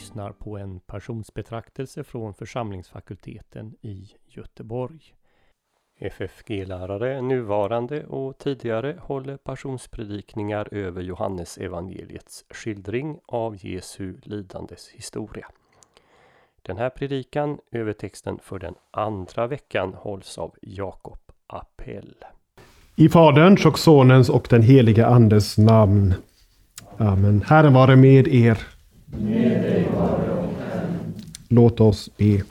Lyssnar på en passionsbetraktelse från församlingsfakulteten i Göteborg. FFG-lärare, nuvarande och tidigare, håller passionspredikningar över Johannes evangeliets skildring av Jesu lidandes historia. Den här predikan över texten för den andra veckan hålls av Jakob Appell. I Faderns och Sonens och den heliga Andes namn. Amen. Herren vare med er. Med dig vare Låt oss be.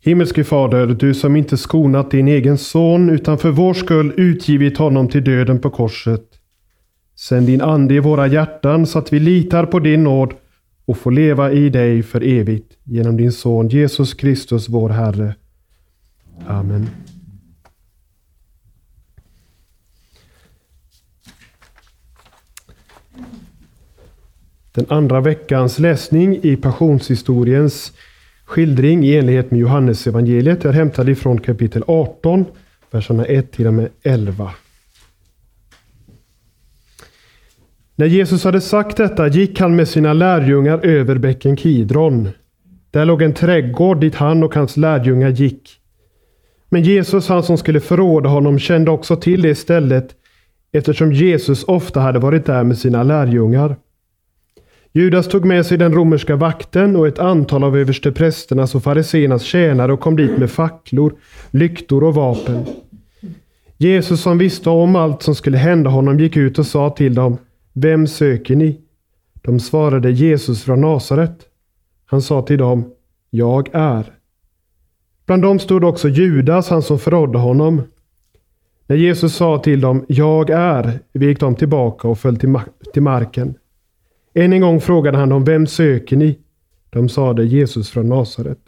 Himmelske Fader, du som inte skonat din egen son utan för vår skull utgivit honom till döden på korset. Sänd din ande i våra hjärtan så att vi litar på din nåd och får leva i dig för evigt genom din son Jesus Kristus vår Herre. Amen. Den andra veckans läsning i passionshistoriens skildring i enlighet med Johannes evangeliet är hämtad ifrån kapitel 18, verserna 1 till och med 11. När Jesus hade sagt detta gick han med sina lärjungar över bäcken Kidron. Där låg en trädgård dit han och hans lärjungar gick. Men Jesus, han som skulle förråda honom, kände också till det stället eftersom Jesus ofta hade varit där med sina lärjungar. Judas tog med sig den romerska vakten och ett antal av översteprästernas och fariseernas tjänare och kom dit med facklor, lyktor och vapen. Jesus som visste om allt som skulle hända honom gick ut och sa till dem Vem söker ni? De svarade Jesus från Nasaret. Han sa till dem Jag är. Bland dem stod också Judas, han som förrådde honom. När Jesus sa till dem Jag är, vek de tillbaka och föll till, ma till marken. Än en gång frågade han dem, vem söker ni? De sade Jesus från Nasaret.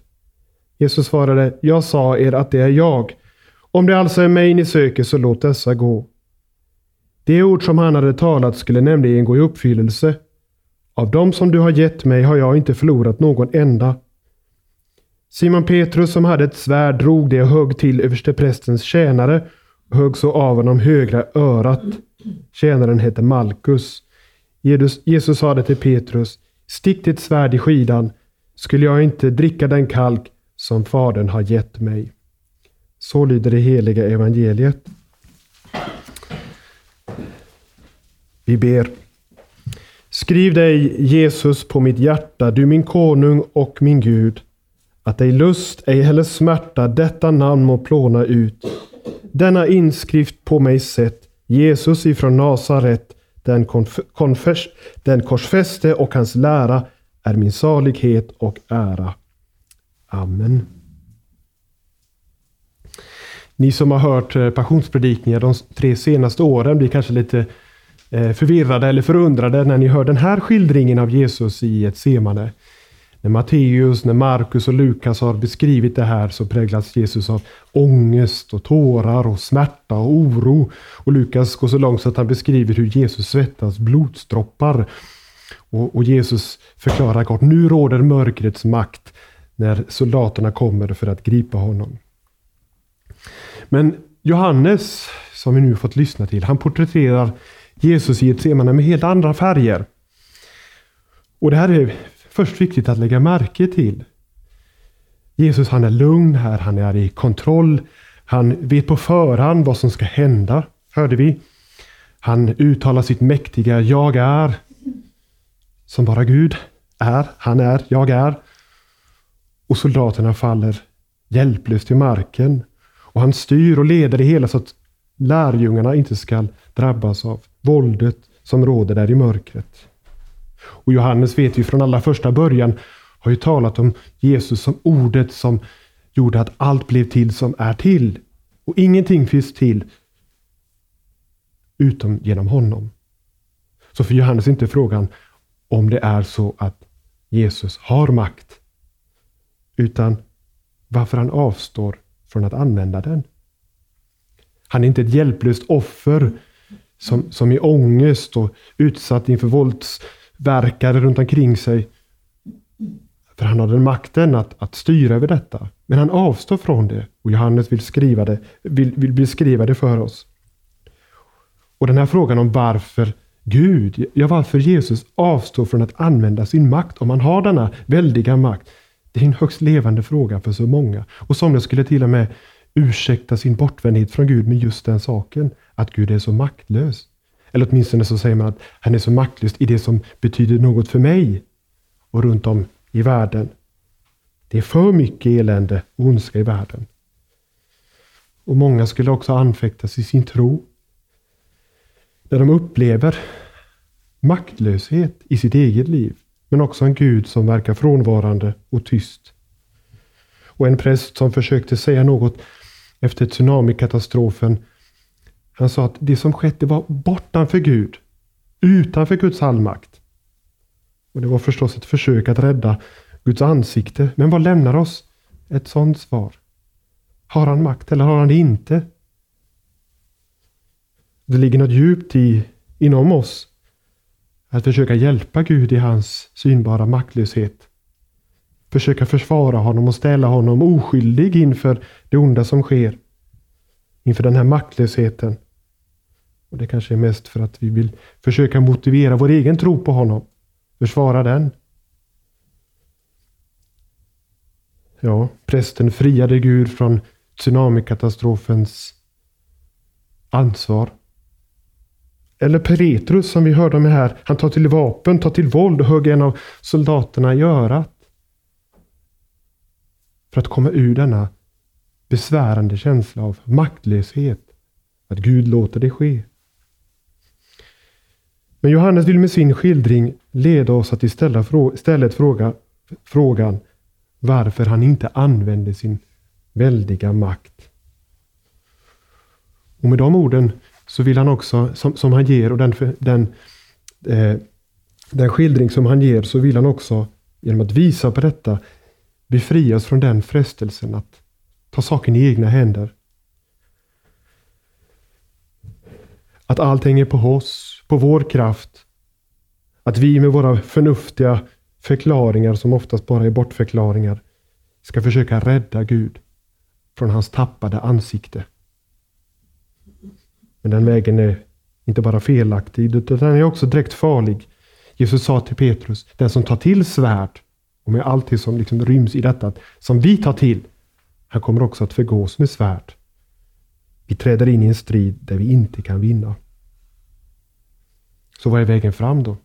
Jesus svarade, jag sa er att det är jag. Om det alltså är mig ni söker, så låt dessa gå. Det ord som han hade talat skulle nämligen gå i uppfyllelse. Av dem som du har gett mig har jag inte förlorat någon enda. Simon Petrus som hade ett svärd drog det och högg till översteprästens tjänare och högg så av honom högra örat. Tjänaren hette Malkus. Jesus, Jesus sade till Petrus, stick ditt svärd i skidan, skulle jag inte dricka den kalk som Fadern har gett mig. Så lyder det heliga evangeliet. Vi ber. Skriv dig, Jesus, på mitt hjärta, du min konung och min Gud, att ej lust, ej heller smärta detta namn må plåna ut. Denna inskrift på mig sett, Jesus ifrån Nasaret, den, konfers, den korsfäste och hans lära är min salighet och ära. Amen. Ni som har hört eh, passionspredikningar de tre senaste åren blir kanske lite eh, förvirrade eller förundrade när ni hör den här skildringen av Jesus i ett semane. När Matteus, när Markus och Lukas har beskrivit det här så präglas Jesus av ångest och tårar och smärta och oro. Och Lukas går så långt så att han beskriver hur Jesus svettas blodsdroppar. Och, och Jesus förklarar kort, nu råder mörkrets makt när soldaterna kommer för att gripa honom. Men Johannes, som vi nu fått lyssna till, han porträtterar Jesus i ett semane med helt andra färger. Och det här är först viktigt att lägga märke till. Jesus han är lugn här, han är i kontroll. Han vet på förhand vad som ska hända, hörde vi. Han uttalar sitt mäktiga Jag är. Som bara Gud är. Han är, jag är. Och soldaterna faller hjälplöst till marken. Och han styr och leder det hela så att lärjungarna inte ska drabbas av våldet som råder där i mörkret. Och Johannes vet ju från allra första början har ju talat om Jesus som ordet som gjorde att allt blev till som är till. Och ingenting finns till utom genom honom. Så för Johannes är inte frågan om det är så att Jesus har makt. Utan varför han avstår från att använda den. Han är inte ett hjälplöst offer som, som i ångest och utsatt inför vålds verkade runt omkring sig. För han hade makten att, att styra över detta. Men han avstår från det Och Johannes vill, skriva det, vill, vill beskriva det för oss. Och den här frågan om varför Gud, ja varför Jesus avstår från att använda sin makt, om han har denna väldiga makt. Det är en högst levande fråga för så många. Och somliga skulle till och med ursäkta sin bortvändhet från Gud med just den saken, att Gud är så maktlös. Eller åtminstone så säger man att han är så maktlös i det som betyder något för mig och runt om i världen. Det är för mycket elände och ondska i världen. Och många skulle också anfäktas i sin tro. När de upplever maktlöshet i sitt eget liv. Men också en Gud som verkar frånvarande och tyst. Och en präst som försökte säga något efter tsunamikatastrofen. Han sa att det som skett det var bortanför Gud. Utanför Guds allmakt. Och Det var förstås ett försök att rädda Guds ansikte. Men vad lämnar oss ett sådant svar? Har han makt eller har han det inte? Det ligger något djupt i, inom oss att försöka hjälpa Gud i hans synbara maktlöshet. Försöka försvara honom och ställa honom oskyldig inför det onda som sker. Inför den här maktlösheten. Och Det kanske är mest för att vi vill försöka motivera vår egen tro på honom. Försvara den. Ja, prästen friade Gud från tsunamikatastrofens ansvar. Eller Petrus som vi hörde om här. Han tar till vapen, tar till våld och hugger en av soldaterna i örat. För att komma ur denna besvärande känsla av maktlöshet. Att Gud låter det ske. Men Johannes vill med sin skildring leda oss att istället fråga frågan varför han inte använde sin väldiga makt. Och med de orden så vill han också, som, som han ger och den, den, eh, den skildring som han ger, så vill han också genom att visa på detta befria oss från den frestelsen att ta saken i egna händer. Att allt hänger på oss, på vår kraft. Att vi med våra förnuftiga förklaringar, som oftast bara är bortförklaringar, ska försöka rädda Gud från hans tappade ansikte. Men den vägen är inte bara felaktig, utan den är också direkt farlig. Jesus sa till Petrus, den som tar till svärd, och med allt det som liksom ryms i detta, som vi tar till, han kommer också att förgås med svärd. Vi träder in i en strid där vi inte kan vinna. Så vad är vägen fram då?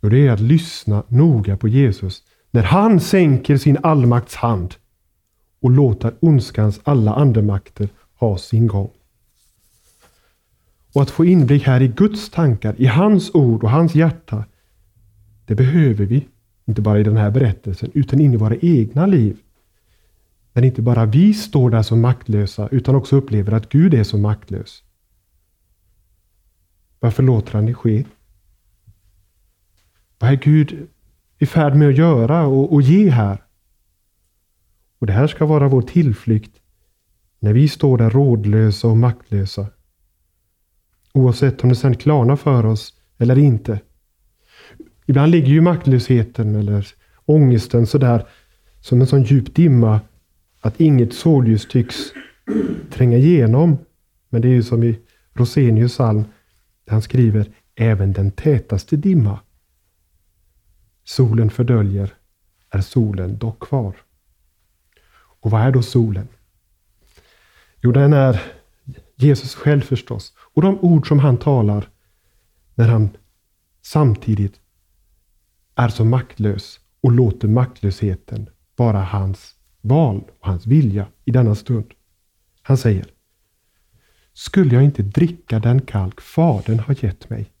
Jo, det är att lyssna noga på Jesus när han sänker sin allmakts hand och låter ondskans alla andemakter ha sin gång. Och att få inblick här i Guds tankar, i hans ord och hans hjärta, det behöver vi. Inte bara i den här berättelsen, utan in i våra egna liv. När inte bara vi står där som maktlösa, utan också upplever att Gud är så maktlös. Varför låter han det ske? Vad är Gud i färd med att göra och, och ge här? Och det här ska vara vår tillflykt när vi står där rådlösa och maktlösa. Oavsett om det sedan klarnar för oss eller inte. Ibland ligger ju maktlösheten eller ångesten sådär som en sån djup dimma att inget solljus tycks tränga igenom. Men det är ju som i Rosenius psalm han skriver även den tätaste dimma solen fördöljer är solen dock kvar. Och vad är då solen? Jo, den är Jesus själv förstås. Och de ord som han talar när han samtidigt är så maktlös och låter maktlösheten vara hans val och hans vilja i denna stund. Han säger skulle jag inte dricka den kalk Fadern har gett mig?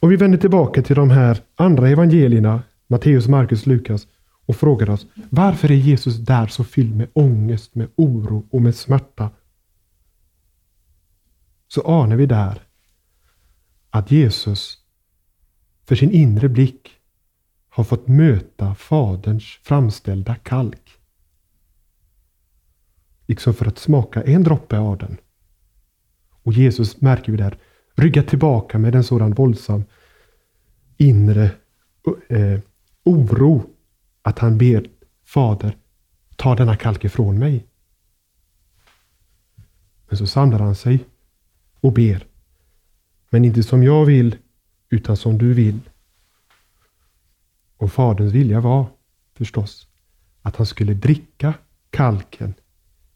Och vi vänder tillbaka till de här andra evangelierna, Matteus, Markus, Lukas och frågar oss varför är Jesus där så fylld med ångest, med oro och med smärta? Så anar vi där att Jesus för sin inre blick har fått möta Faderns framställda kalk. Liksom för att smaka en droppe av den. Och Jesus märker vi där ryggar tillbaka med en sådan våldsam inre eh, oro att han ber Fader, ta denna kalk ifrån mig. Men så samlar han sig och ber. Men inte som jag vill, utan som du vill. Och Faderns vilja var förstås att han skulle dricka kalken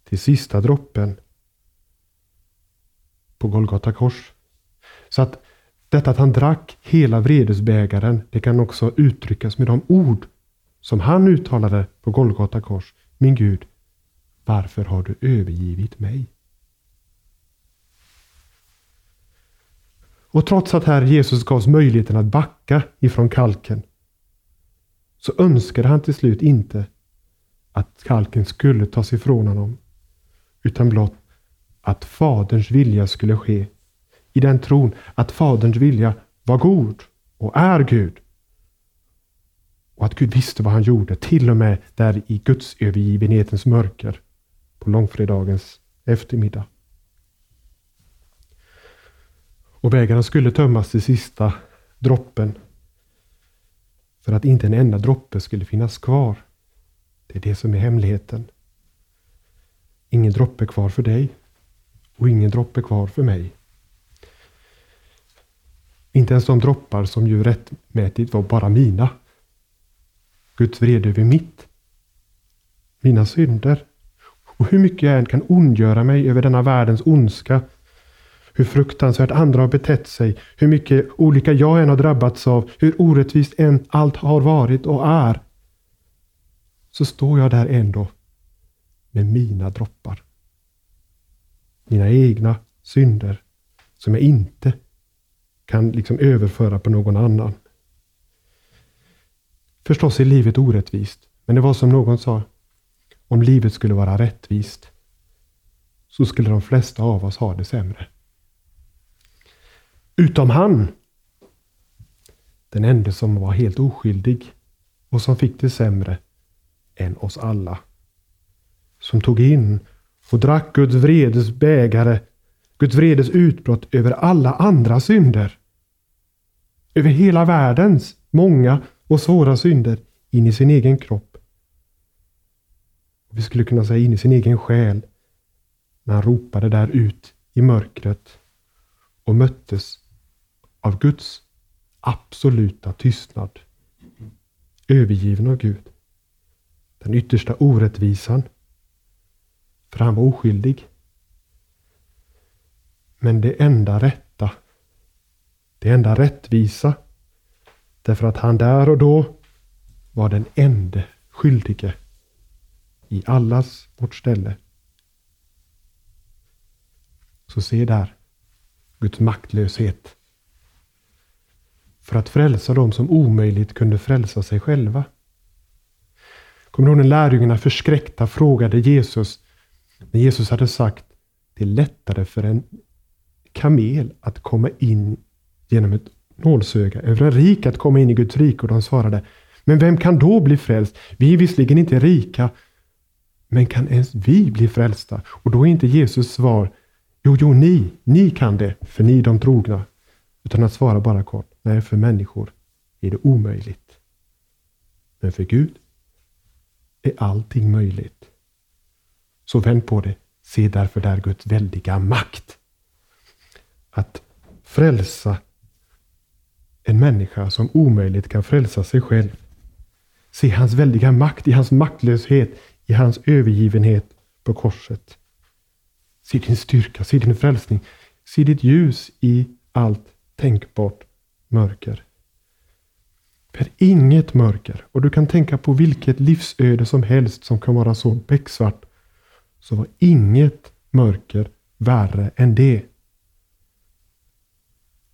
till sista droppen på Golgata kors. Så att detta att han drack hela vredesbägaren, det kan också uttryckas med de ord som han uttalade på Golgata kors. Min Gud, varför har du övergivit mig? Och trots att här Jesus gavs möjligheten att backa ifrån kalken så önskade han till slut inte att kalken skulle tas ifrån honom utan blott att Faderns vilja skulle ske i den tron att Faderns vilja var god och är Gud. Och att Gud visste vad han gjorde, till och med där i Guds övergivenhetens mörker på långfredagens eftermiddag. Och vägarna skulle tömmas till sista droppen för att inte en enda droppe skulle finnas kvar. Det är det som är hemligheten. Ingen droppe kvar för dig och ingen droppe kvar för mig. Inte ens de droppar som ju rättmätigt var bara mina. Guds vrede över mitt. Mina synder. Och hur mycket jag än kan ondgöra mig över denna världens ondska. Hur fruktansvärt andra har betett sig. Hur mycket olika jag än har drabbats av. Hur orättvist än allt har varit och är. Så står jag där ändå med mina droppar. Mina egna synder som jag inte kan liksom överföra på någon annan. Förstås är livet orättvist, men det var som någon sa. Om livet skulle vara rättvist så skulle de flesta av oss ha det sämre. Utom han. Den enda som var helt oskyldig och som fick det sämre än oss alla. Som tog in och drack Guds vredes bägare Guds vredes utbrott över alla andra synder. Över hela världens många och svåra synder in i sin egen kropp. Vi skulle kunna säga in i sin egen själ när han ropade där ut i mörkret och möttes av Guds absoluta tystnad. Övergiven av Gud. Den yttersta orättvisan. För han var oskyldig. Men det enda rätta, det enda rättvisa, därför att han där och då var den enda skyldige i allas vårt ställe. Så se där Guds maktlöshet. För att frälsa dem som omöjligt kunde frälsa sig själva. Kommer du ihåg när lärjungarna förskräckta frågade Jesus, när Jesus hade sagt det är lättare för en kamel att komma in genom ett nålsöga, över en rik att komma in i Guds rike. Och de svarade, men vem kan då bli frälst? Vi är visserligen inte rika, men kan ens vi bli frälsta? Och då är inte Jesus svar, jo, jo, ni, ni kan det, för ni är de trogna. Utan att svara bara kort, nej, för människor är det omöjligt. Men för Gud är allting möjligt. Så vänd på det, se därför där Guds väldiga makt att frälsa en människa som omöjligt kan frälsa sig själv. Se hans väldiga makt i hans maktlöshet, i hans övergivenhet på korset. Se din styrka, se din frälsning, se ditt ljus i allt tänkbart mörker. För inget mörker, och du kan tänka på vilket livsöde som helst som kan vara så becksvart, så var inget mörker värre än det.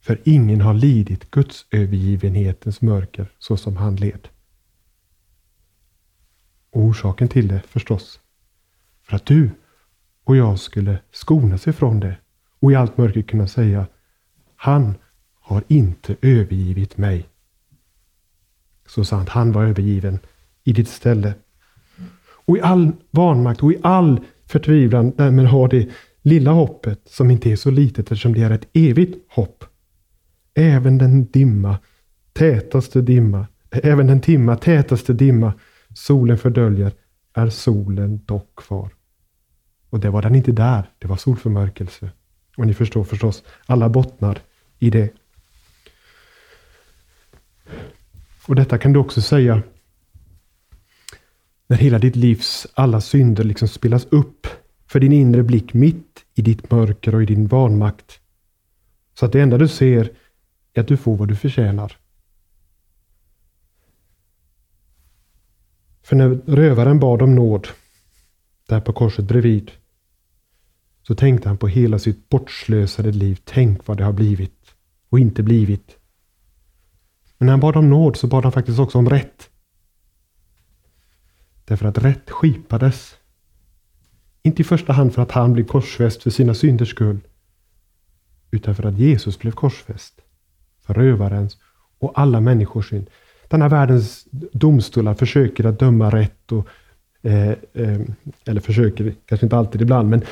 För ingen har lidit Guds övergivenhetens mörker så som han led. Och orsaken till det förstås, för att du och jag skulle skonas ifrån det och i allt mörker kunna säga Han har inte övergivit mig. Så sant, han var övergiven i ditt ställe. Och i all vanmakt och i all förtvivlan därmed har det lilla hoppet som inte är så litet eftersom det är ett evigt hopp Även den dimma, tätaste dimma, även den timma, tätaste dimma solen fördöljer är solen dock kvar. Och det var den inte där, det var solförmörkelse. Och ni förstår förstås alla bottnar i det. Och detta kan du också säga när hela ditt livs alla synder liksom spelas upp för din inre blick mitt i ditt mörker och i din vanmakt. Så att det enda du ser är att du får vad du förtjänar. För när rövaren bad om nåd, där på korset bredvid, så tänkte han på hela sitt bortslösade liv. Tänk vad det har blivit och inte blivit. Men när han bad om nåd så bad han faktiskt också om rätt. Därför att rätt skipades. Inte i första hand för att han blev korsfäst för sina synders skull. Utan för att Jesus blev korsfäst. För rövarens och alla människors synd. Denna världens domstolar försöker att döma rätt. Och, eh, eh, eller försöker, kanske inte alltid ibland, men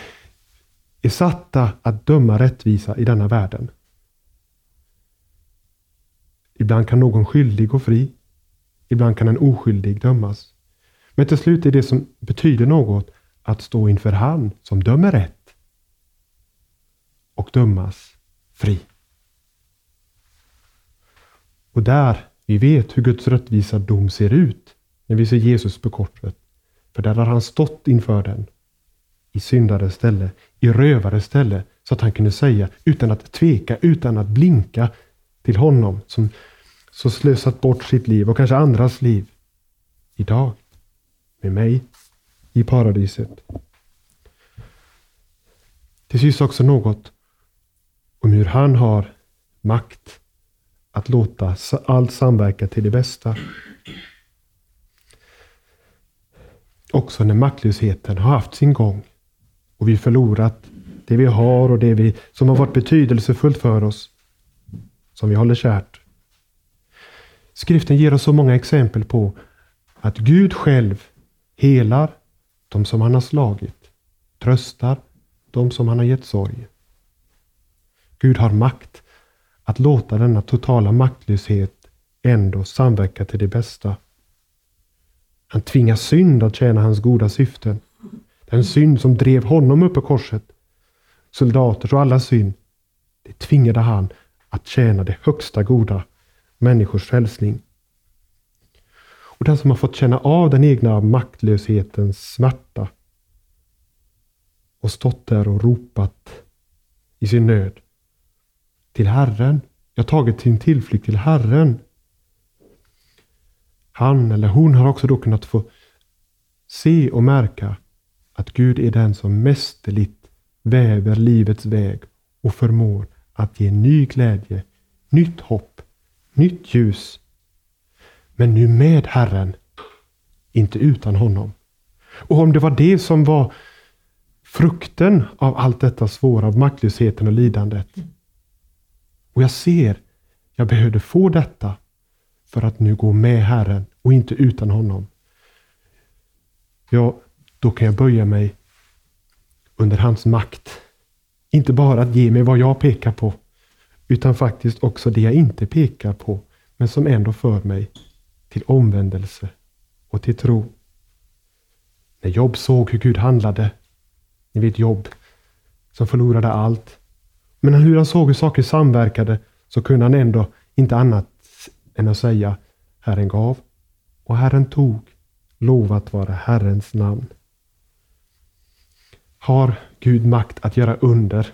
är satta att döma rättvisa i denna världen. Ibland kan någon skyldig gå fri. Ibland kan en oskyldig dömas. Men till slut är det som betyder något att stå inför han som dömer rätt och dömas fri. Och där vi vet hur Guds rättvisa dom ser ut när vi ser Jesus på korset. För där har han stått inför den i syndares ställe, i rövares ställe, så att han kunde säga utan att tveka, utan att blinka till honom som så slösat bort sitt liv och kanske andras liv. Idag, med mig, i paradiset. Till sist också något om hur han har makt att låta allt samverka till det bästa. Också när maktlösheten har haft sin gång och vi förlorat det vi har och det vi, som har varit betydelsefullt för oss, som vi håller kärt. Skriften ger oss så många exempel på att Gud själv helar de som han har slagit, tröstar de som han har gett sorg. Gud har makt att låta denna totala maktlöshet ändå samverka till det bästa. Han tvingar synd att tjäna hans goda syften. Den synd som drev honom upp på korset, soldaters och alla synd, det tvingade han att tjäna det högsta goda, människors frälsning. Och den som har fått känna av den egna maktlöshetens smärta och stått där och ropat i sin nöd till Herren. Jag har tagit sin tillflykt till Herren. Han eller hon har också då kunnat få se och märka att Gud är den som mästerligt väver livets väg och förmår att ge ny glädje, nytt hopp, nytt ljus. Men nu med Herren, inte utan honom. Och om det var det som var frukten av allt detta svåra, av maktlösheten och lidandet. Och jag ser, jag behövde få detta för att nu gå med Herren och inte utan honom. Ja, då kan jag böja mig under hans makt. Inte bara att ge mig vad jag pekar på, utan faktiskt också det jag inte pekar på, men som ändå för mig till omvändelse och till tro. När Jobb såg hur Gud handlade, ni vet Jobb som förlorade allt, men hur han såg hur saker samverkade så kunde han ändå inte annat än att säga Herren gav och Herren tog. Lovat vara Herrens namn. Har Gud makt att göra under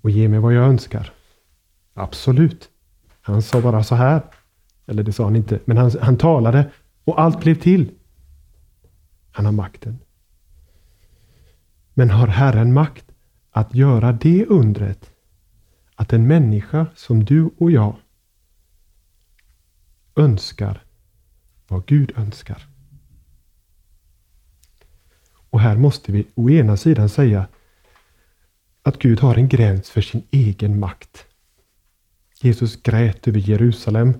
och ge mig vad jag önskar? Absolut. Han sa bara så här. Eller det sa han inte, men han, han talade och allt blev till. Han har makten. Men har Herren makt att göra det undret att en människa som du och jag önskar vad Gud önskar? Och här måste vi å ena sidan säga att Gud har en gräns för sin egen makt. Jesus grät över Jerusalem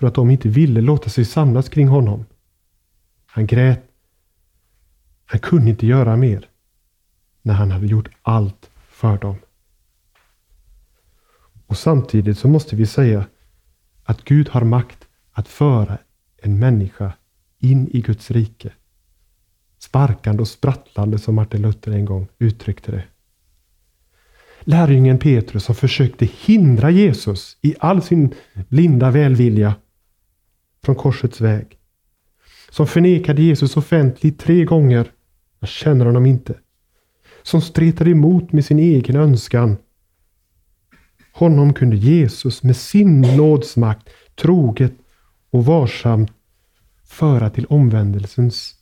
för att de inte ville låta sig samlas kring honom. Han grät. Han kunde inte göra mer när han hade gjort allt för dem. Och samtidigt så måste vi säga att Gud har makt att föra en människa in i Guds rike. Sparkande och sprattlande som Martin Luther en gång uttryckte det. Lärjungen Petrus som försökte hindra Jesus i all sin blinda välvilja från korsets väg. Som förnekade Jesus offentligt tre gånger. Jag känner honom inte. Som stretade emot med sin egen önskan. Honom kunde Jesus med sin nådsmakt troget och varsamt föra till omvändelsens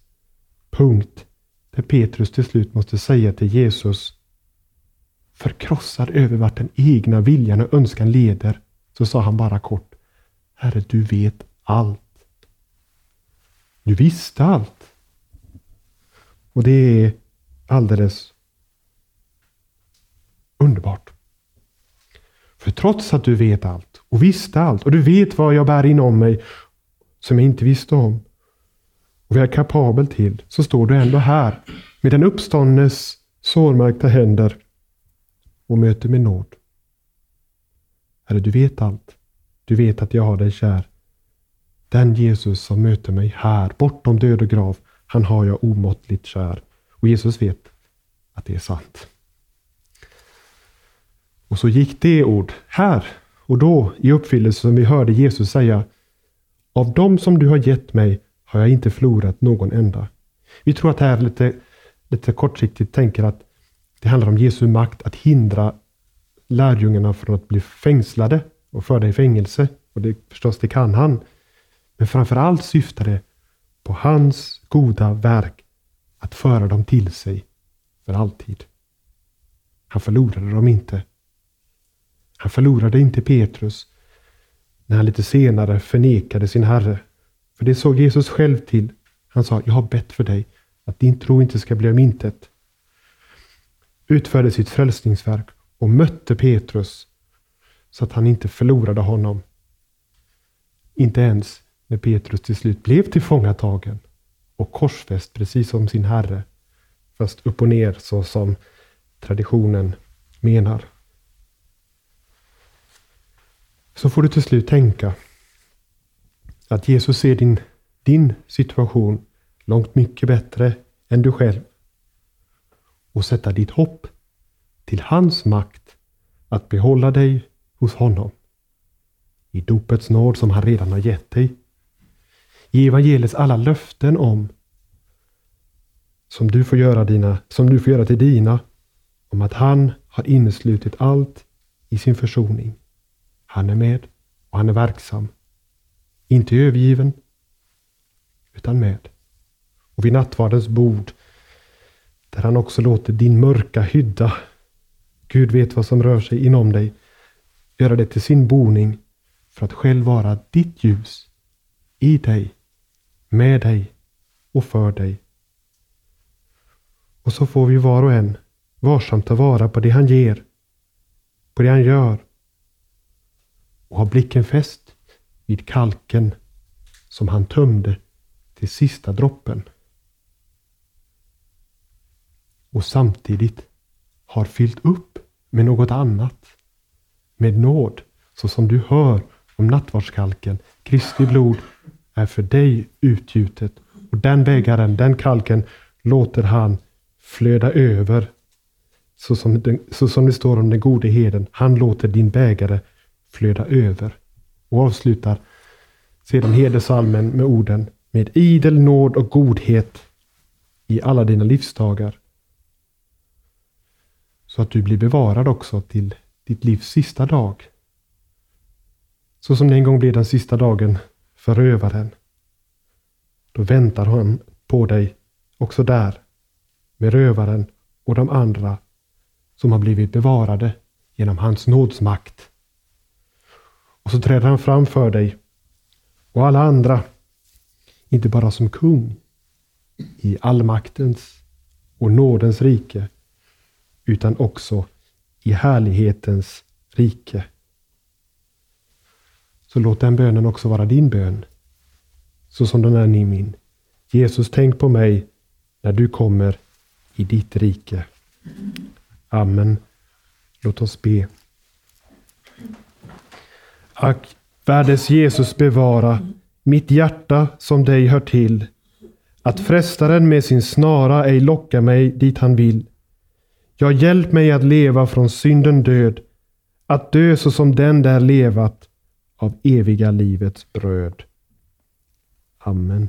punkt där Petrus till slut måste säga till Jesus förkrossad över vart den egna viljan och önskan leder så sa han bara kort Herre, du vet allt. Du visste allt. Och det är alldeles underbart. För trots att du vet allt och visste allt och du vet vad jag bär inom mig som jag inte visste om och vad jag är kapabel till så står du ändå här med den uppståndnes sårmärkta händer och möter med nåd. Herre, du vet allt. Du vet att jag har dig kär. Den Jesus som möter mig här, bortom död och grav, han har jag omåttligt kär. Och Jesus vet att det är sant. Och så gick det ord här och då i uppfyllelse som vi hörde Jesus säga. Av dem som du har gett mig har jag inte förlorat någon enda. Vi tror att det här lite, lite kortsiktigt tänker att det handlar om Jesu makt att hindra lärjungarna från att bli fängslade och förda i fängelse. Och det förstås, det kan han. Men framför allt syftar det på hans goda verk att föra dem till sig för alltid. Han förlorade dem inte. Han förlorade inte Petrus när han lite senare förnekade sin Herre. För det såg Jesus själv till. Han sa, jag har bett för dig att din tro inte ska bli om intet. Utförde sitt frälsningsverk och mötte Petrus så att han inte förlorade honom. Inte ens när Petrus till slut blev tillfångatagen och korsfäst precis som sin Herre. Fast upp och ner så som traditionen menar. Så får du till slut tänka att Jesus ser din, din situation långt mycket bättre än du själv. Och sätta ditt hopp till hans makt att behålla dig hos honom. I dopets nåd som han redan har gett dig. I evangeliets alla löften om som du får göra, dina, som du får göra till dina. Om att han har inneslutit allt i sin försoning. Han är med och han är verksam. Inte övergiven, utan med. Och vid nattvardens bord, där han också låter din mörka hydda, Gud vet vad som rör sig inom dig, göra det till sin boning för att själv vara ditt ljus i dig, med dig och för dig. Och så får vi var och en varsamt ta vara på det han ger, på det han gör och ha blicken fäst vid kalken som han tömde till sista droppen. Och samtidigt har fyllt upp med något annat. Med nåd, så som du hör om nattvardskalken. Kristi blod är för dig utgjutet och den bägaren, den kalken låter han flöda över. Så som, den, så som det står om den gode heden. Han låter din bägare flöda över. Och avslutar sedan hedersalmen med orden med idel nåd och godhet i alla dina livsdagar. Så att du blir bevarad också till ditt livs sista dag. Så som det en gång blev den sista dagen för rövaren. Då väntar han på dig också där med rövaren och de andra som har blivit bevarade genom hans nådsmakt. Och så träder han fram för dig och alla andra, inte bara som kung i allmaktens och nådens rike, utan också i härlighetens rike. Så låt den bönen också vara din bön, så som den är i min. Jesus, tänk på mig när du kommer i ditt rike. Amen. Låt oss be. Ack, världens Jesus bevara mitt hjärta som dig hör till, att frestaren med sin snara ej lockar mig dit han vill. Ja, hjälp mig att leva från synden död, att dö så som den där levat av eviga livets bröd. Amen.